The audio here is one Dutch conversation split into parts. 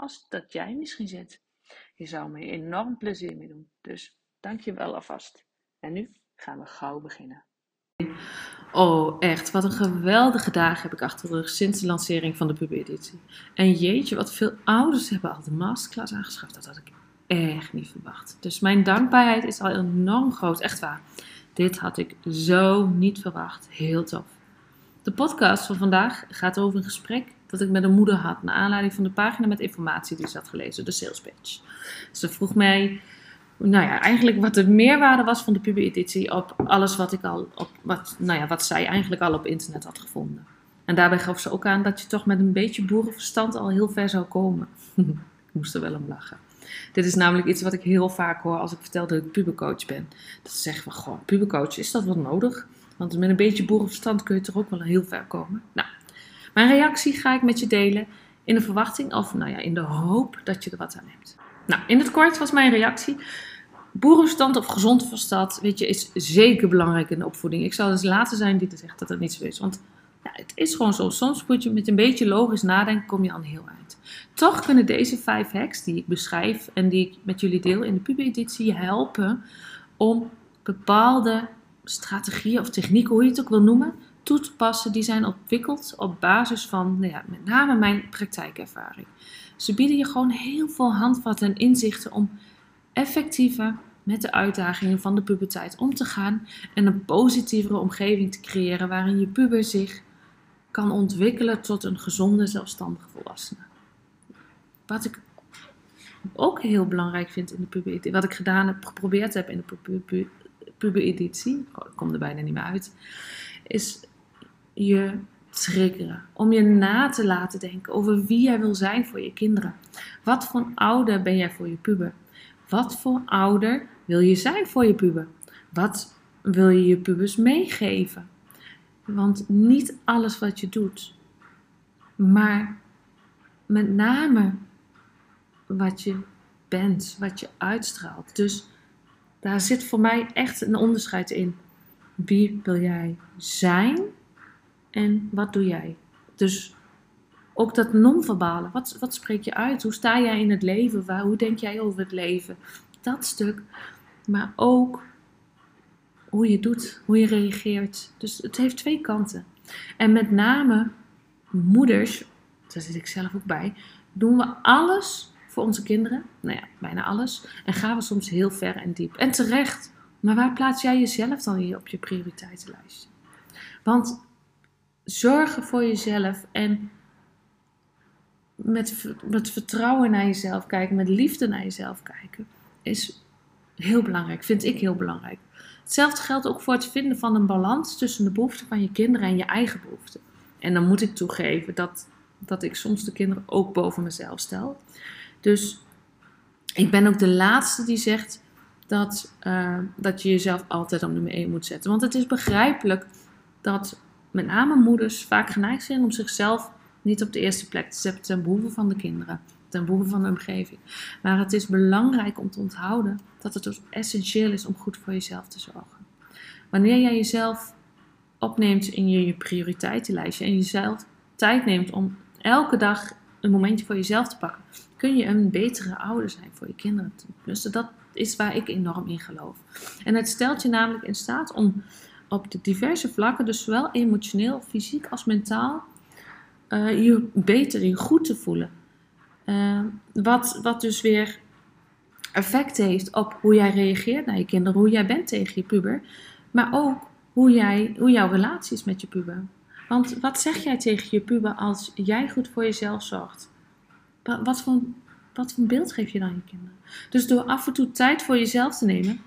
als dat jij misschien zit. Je zou me enorm plezier mee doen. Dus dank je wel alvast. En nu gaan we gauw beginnen. Oh, echt. Wat een geweldige dagen heb ik achter de rug sinds de lancering van de pubeditie. En jeetje, wat veel ouders hebben al de masterclass aangeschaft. Dat had ik echt niet verwacht. Dus mijn dankbaarheid is al enorm groot. Echt waar. Dit had ik zo niet verwacht. Heel tof. De podcast van vandaag gaat over een gesprek dat ik met een moeder had. Naar aanleiding van de pagina met informatie die ze had gelezen. De sales page. Ze vroeg mij nou ja, eigenlijk wat de meerwaarde was van de pubereditie op alles wat ik al op wat, nou ja, wat zij eigenlijk al op internet had gevonden. En daarbij gaf ze ook aan dat je toch met een beetje boerenverstand al heel ver zou komen. ik moest er wel om lachen. Dit is namelijk iets wat ik heel vaak hoor als ik vertel dat ik pubercoach ben. Dat ze zeggen van, gewoon pubercoach, is dat wel nodig? Want met een beetje boerenverstand kun je toch ook wel heel ver komen. Nou, mijn reactie ga ik met je delen in de verwachting of nou ja, in de hoop dat je er wat aan hebt. Nou, in het kort was mijn reactie boerenverstand of gezond verstand, weet je, is zeker belangrijk in de opvoeding. Ik zal dus later zijn die te zegt dat dat niet zo is. Want ja, het is gewoon zo. Soms moet je met een beetje logisch nadenken, kom je aan heel eind. Toch kunnen deze vijf hacks die ik beschrijf en die ik met jullie deel in de pub-editie je helpen om bepaalde strategieën of technieken, hoe je het ook wil noemen, toe te passen. Die zijn ontwikkeld op basis van nou ja, met name mijn praktijkervaring. Ze bieden je gewoon heel veel handvatten en inzichten om effectiever met de uitdagingen van de puberteit om te gaan en een positievere omgeving te creëren waarin je puber zich kan ontwikkelen tot een gezonde, zelfstandige volwassene. Wat ik ook heel belangrijk vind in de pubereditie, wat ik gedaan heb, geprobeerd heb in de pubereditie, oh, ik kom er bijna niet meer uit, is je triggeren. Om je na te laten denken over wie jij wil zijn voor je kinderen. Wat voor ouder ben jij voor je puber? Wat voor ouder wil je zijn voor je puber? Wat wil je je pubers meegeven? Want niet alles wat je doet, maar met name wat je bent, wat je uitstraalt. Dus daar zit voor mij echt een onderscheid in. Wie wil jij zijn en wat doe jij? Dus ook dat non-verbale. Wat, wat spreek je uit? Hoe sta jij in het leven? Waar, hoe denk jij over het leven? Dat stuk. Maar ook hoe je doet, hoe je reageert. Dus het heeft twee kanten. En met name moeders, daar zit ik zelf ook bij, doen we alles voor onze kinderen. Nou ja, bijna alles. En gaan we soms heel ver en diep. En terecht. Maar waar plaats jij jezelf dan hier op je prioriteitenlijst? Want zorgen voor jezelf en met, met vertrouwen naar jezelf kijken, met liefde naar jezelf kijken, is heel belangrijk. Vind ik heel belangrijk. Hetzelfde geldt ook voor het vinden van een balans tussen de behoeften van je kinderen en je eigen behoeften. En dan moet ik toegeven dat, dat ik soms de kinderen ook boven mezelf stel. Dus ik ben ook de laatste die zegt dat, uh, dat je jezelf altijd op nummer 1 moet zetten. Want het is begrijpelijk dat met name moeders vaak geneigd zijn om zichzelf niet op de eerste plek te zetten ten behoeve van de kinderen, ten behoeve van de omgeving. Maar het is belangrijk om te onthouden dat het dus essentieel is om goed voor jezelf te zorgen. Wanneer jij jezelf opneemt in je, je prioriteitenlijstje en jezelf tijd neemt om elke dag een momentje voor jezelf te pakken, kun je een betere ouder zijn voor je kinderen. Dus dat is waar ik enorm in geloof. En het stelt je namelijk in staat om op de diverse vlakken, dus zowel emotioneel, fysiek als mentaal, uh, je beter, je goed te voelen. Eh, wat, wat dus weer effect heeft op hoe jij reageert naar je kinderen, hoe jij bent tegen je puber, maar ook hoe, jij, hoe jouw relatie is met je puber. Want wat zeg jij tegen je puber als jij goed voor jezelf zorgt? Wat, wat, voor, wat voor beeld geef je dan je kinderen? Dus door af en toe tijd voor jezelf te nemen,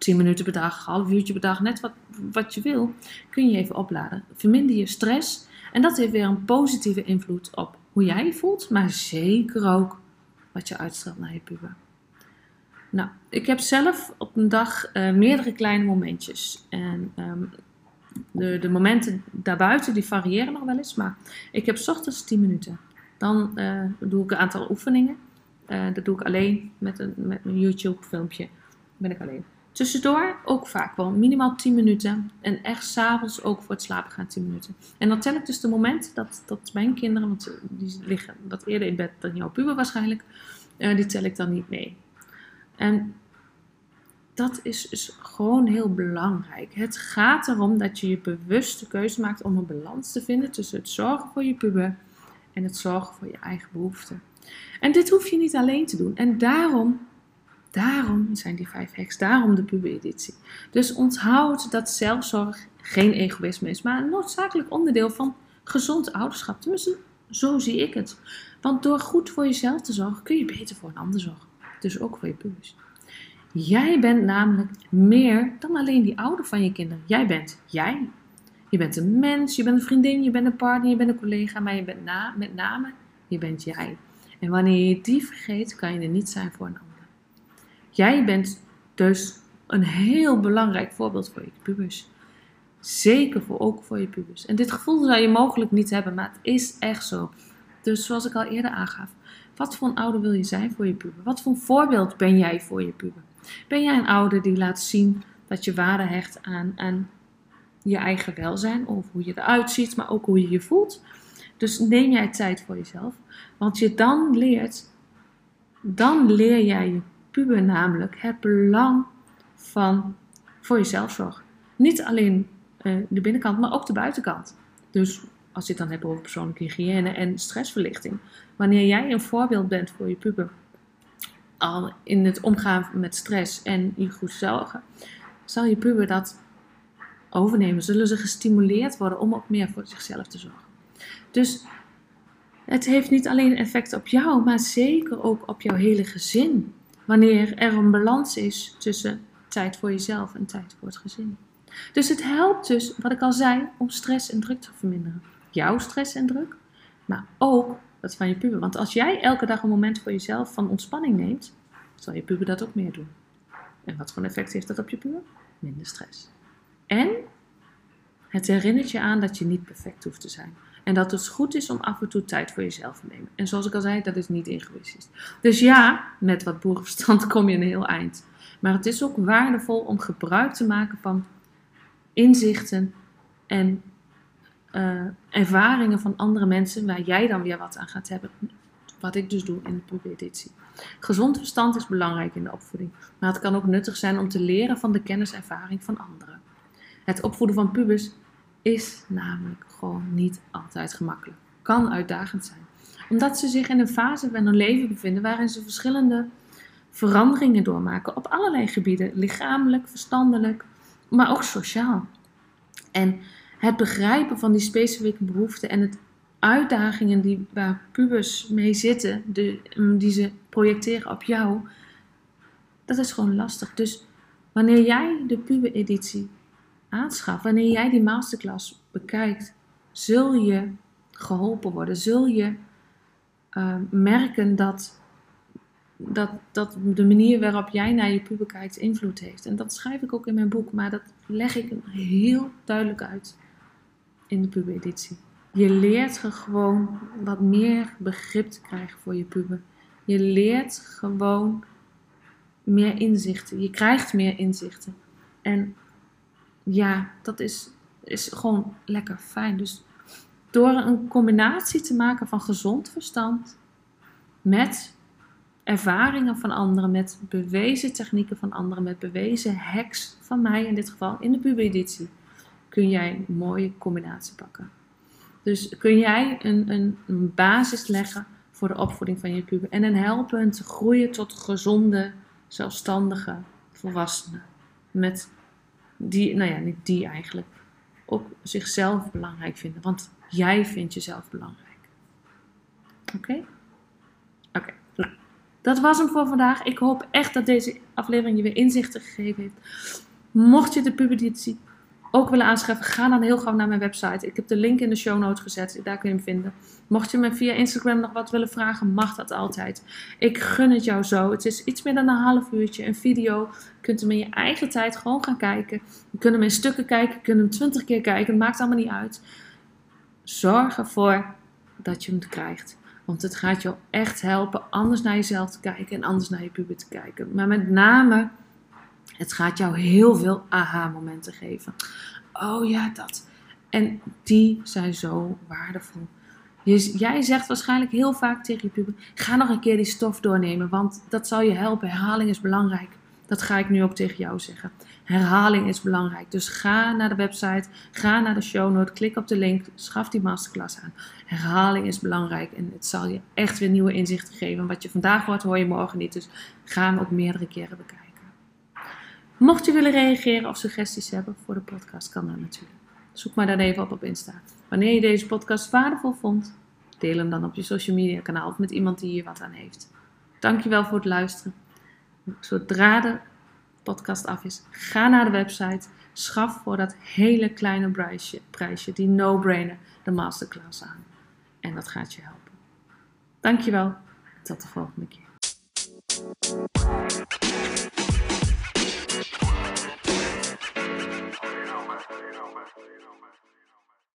10 minuten per dag, half uurtje per dag, net wat, wat je wil, kun je even opladen. Verminder je stress en dat heeft weer een positieve invloed op hoe jij je voelt, maar zeker ook wat je uitstraalt naar je puber. Nou, ik heb zelf op een dag uh, meerdere kleine momentjes. En um, de, de momenten daarbuiten die variëren nog wel eens, maar ik heb ochtends 10 minuten. Dan uh, doe ik een aantal oefeningen. Uh, dat doe ik alleen met een, met een YouTube filmpje. Ben ik alleen. Tussendoor ook vaak wel minimaal 10 minuten. En echt s'avonds ook voor het slapen gaan 10 minuten. En dan tel ik dus de momenten dat, dat mijn kinderen, want die liggen wat eerder in bed dan jouw puber waarschijnlijk, uh, die tel ik dan niet mee. En dat is dus gewoon heel belangrijk. Het gaat erom dat je je bewuste keuze maakt om een balans te vinden tussen het zorgen voor je puber en het zorgen voor je eigen behoeften. En dit hoef je niet alleen te doen. En daarom, daarom zijn die vijf hacks, daarom de pubereditie. Dus onthoud dat zelfzorg geen egoïsme is, maar een noodzakelijk onderdeel van gezond ouderschap. Tenminste, zo zie ik het. Want door goed voor jezelf te zorgen, kun je beter voor een ander zorgen. Dus ook voor je pubers. Jij bent namelijk meer dan alleen die ouder van je kinderen. Jij bent jij. Je bent een mens, je bent een vriendin, je bent een partner, je bent een collega, maar je bent na, met name, je bent jij. En wanneer je die vergeet, kan je er niet zijn voor een ander. Jij bent dus een heel belangrijk voorbeeld voor je pubers. Zeker voor, ook voor je pubers. En dit gevoel zou je mogelijk niet hebben, maar het is echt zo. Dus zoals ik al eerder aangaf, wat voor een ouder wil je zijn voor je puber? Wat voor een voorbeeld ben jij voor je puber? Ben jij een ouder die laat zien dat je waarde hecht aan, aan je eigen welzijn of hoe je eruit ziet, maar ook hoe je je voelt? Dus neem jij tijd voor jezelf, want je dan leert, dan leer jij je puber namelijk het belang van voor jezelf zorgen. Niet alleen uh, de binnenkant, maar ook de buitenkant. Dus als je het dan hebt over persoonlijke hygiëne en stressverlichting. Wanneer jij een voorbeeld bent voor je puber, al in het omgaan met stress en je goed zorgen, zal je puber dat overnemen. Zullen ze gestimuleerd worden om ook meer voor zichzelf te zorgen. Dus het heeft niet alleen effect op jou, maar zeker ook op jouw hele gezin. Wanneer er een balans is tussen tijd voor jezelf en tijd voor het gezin. Dus het helpt dus, wat ik al zei, om stress en druk te verminderen jouw stress en druk, maar ook dat van je puber. Want als jij elke dag een moment voor jezelf van ontspanning neemt, zal je puber dat ook meer doen. En wat voor effect heeft dat op je puber? Minder stress. En het herinnert je aan dat je niet perfect hoeft te zijn. En dat het goed is om af en toe tijd voor jezelf te nemen. En zoals ik al zei, dat is niet egoïstisch. Dus ja, met wat boerenverstand kom je een heel eind. Maar het is ook waardevol om gebruik te maken van inzichten en uh, ervaringen van andere mensen waar jij dan weer wat aan gaat hebben. Wat ik dus doe in de pubeditie. Gezond verstand is belangrijk in de opvoeding, maar het kan ook nuttig zijn om te leren van de kennis en ervaring van anderen. Het opvoeden van pubers is namelijk gewoon niet altijd gemakkelijk. Kan uitdagend zijn, omdat ze zich in een fase van hun leven bevinden waarin ze verschillende veranderingen doormaken op allerlei gebieden, lichamelijk, verstandelijk, maar ook sociaal. En het begrijpen van die specifieke behoeften en het uitdagingen die, waar pubers mee zitten, de, mm, die ze projecteren op jou, dat is gewoon lastig. Dus wanneer jij de puber-editie aanschaft, wanneer jij die masterclass bekijkt, zul je geholpen worden. Zul je uh, merken dat, dat, dat de manier waarop jij naar je puber kijkt invloed heeft. En dat schrijf ik ook in mijn boek, maar dat leg ik heel duidelijk uit in de pubereditie. Je leert gewoon wat meer begrip te krijgen voor je puber. Je leert gewoon meer inzichten. Je krijgt meer inzichten. En ja, dat is, is gewoon lekker fijn. Dus door een combinatie te maken van gezond verstand met ervaringen van anderen, met bewezen technieken van anderen, met bewezen hacks van mij in dit geval in de pubereditie kun jij een mooie combinatie pakken. Dus kun jij een, een, basis leggen voor de opvoeding van je puber. En hen helpen te groeien tot gezonde, zelfstandige volwassenen. Met die, nou ja, niet die eigenlijk. Ook zichzelf belangrijk vinden. Want jij vindt jezelf belangrijk. Oké? Oké. Nou, dat was hem voor vandaag. Ik hoop echt dat deze aflevering je weer inzichten gegeven heeft. Mocht je de pubertiteit ook willen aanschaffen, ga dan heel gauw naar mijn website. Ik heb de link in de show notes gezet, daar kun je hem vinden. Mocht je me via Instagram nog wat willen vragen, mag dat altijd. Ik gun het jou zo. Het is iets meer dan een half uurtje, een video. Je kunt hem in je eigen tijd gewoon gaan kijken. Je kunt hem in stukken kijken, je kunt hem twintig keer kijken, het maakt allemaal niet uit. Zorg ervoor dat je hem krijgt. Want het gaat jou echt helpen anders naar jezelf te kijken en anders naar je puber te kijken. Maar met name het gaat jou heel veel aha-momenten geven. Oh ja, dat. En die zijn zo waardevol. jij zegt waarschijnlijk heel vaak tegen je puber: ga nog een keer die stof doornemen, want dat zal je helpen. Herhaling is belangrijk. Dat ga ik nu ook tegen jou zeggen. Herhaling is belangrijk. Dus ga naar de website, ga naar de show note, klik op de link, schaf die masterclass aan. Herhaling is belangrijk en het zal je echt weer nieuwe inzichten geven. Wat je vandaag hoort, hoor je morgen niet. Dus ga hem ook meerdere keren bekijken. Mocht je willen reageren of suggesties hebben voor de podcast, kan dat natuurlijk. Zoek maar dan even op op Insta. Wanneer je deze podcast waardevol vond, deel hem dan op je social media kanaal of met iemand die hier wat aan heeft. Dankjewel voor het luisteren. Zodra de podcast af is, ga naar de website. Schaf voor dat hele kleine prijsje, prijsje die no-brainer, de masterclass aan. En dat gaat je helpen. Dankjewel. Tot de volgende keer.